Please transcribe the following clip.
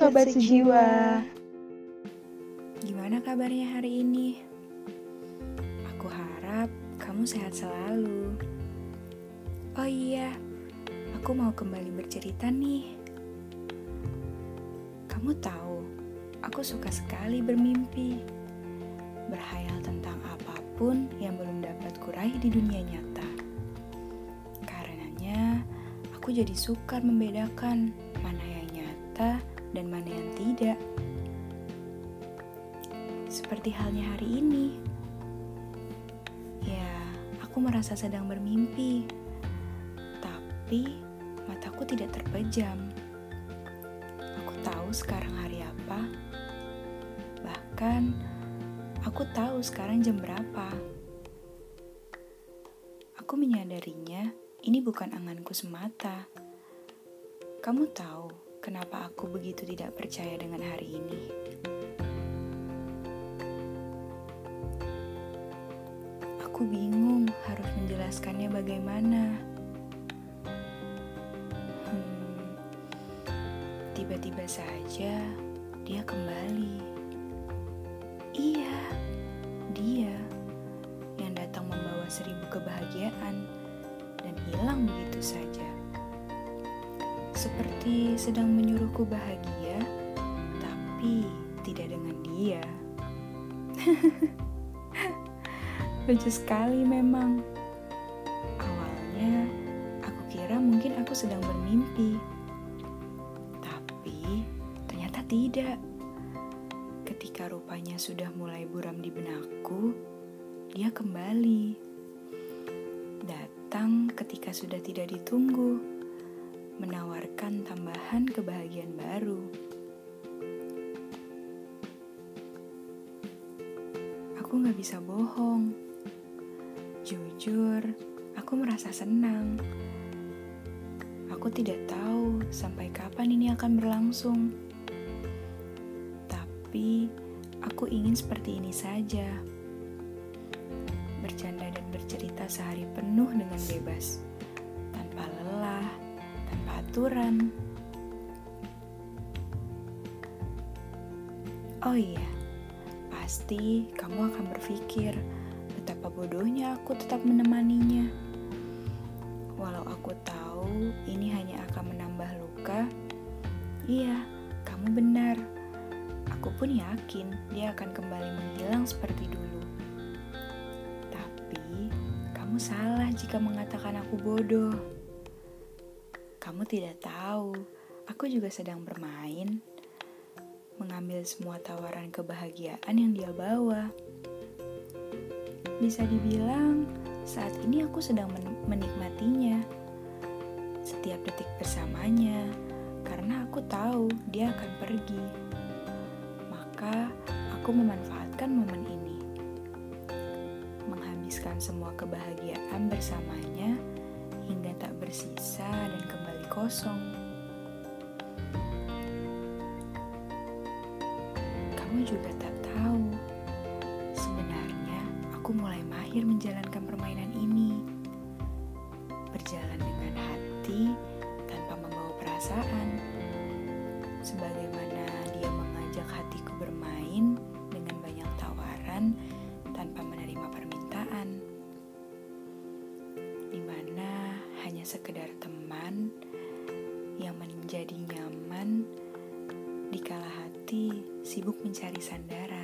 Sobat Sejiwa. Gimana kabarnya hari ini? Aku harap kamu sehat selalu. Oh iya, aku mau kembali bercerita nih. Kamu tahu, aku suka sekali bermimpi. Berhayal tentang apa pun yang belum dapat kuraih di dunia nyata. Karenanya, aku jadi sukar membedakan mana yang nyata dan mana yang tidak. Seperti halnya hari ini. Ya, aku merasa sedang bermimpi. Tapi mataku tidak terpejam. Aku tahu sekarang hari apa. Bahkan aku tahu sekarang jam berapa. Aku menyadarinya ini bukan anganku semata. Kamu tahu kenapa aku begitu tidak percaya dengan hari ini? Aku bingung harus menjelaskannya bagaimana. Hmm, tiba-tiba saja dia kembali. Iya, dia yang datang membawa seribu kebahagiaan dan hilang begitu saja. Seperti sedang menyuruhku bahagia, tapi tidak dengan dia. Lucu sekali memang. Awalnya, aku kira mungkin aku sedang bermimpi. Tapi, ternyata tidak. Ketika rupanya sudah mulai buram di benakku, dia kembali. Datang ketika sudah tidak ditunggu, menawarkan tambahan kebahagiaan baru. Aku gak bisa bohong. Jujur, aku merasa senang. Aku tidak tahu sampai kapan ini akan berlangsung. Tapi, aku ingin seperti ini saja. Bercanda dan bercerita sehari penuh dengan bebas. Aturan. Oh iya, pasti kamu akan berpikir betapa bodohnya aku tetap menemaninya. Walau aku tahu ini hanya akan menambah luka, iya, kamu benar. Aku pun yakin dia akan kembali menghilang seperti dulu. Tapi, kamu salah jika mengatakan aku bodoh. Kamu tidak tahu, aku juga sedang bermain, mengambil semua tawaran kebahagiaan yang dia bawa. Bisa dibilang, saat ini aku sedang men- menikmatinya. Setiap detik bersamanya, karena aku tahu dia akan pergi. Maka, aku memanfaatkan momen ini. Menghabiskan semua kebahagiaan bersamanya hingga tak bersisa dan kembali kosong. Kamu juga tak tahu, sebenarnya aku mulai mahir menjalankan permainan ini. Hanya sekedar teman yang menjadi nyaman dikala hati sibuk mencari sandaran.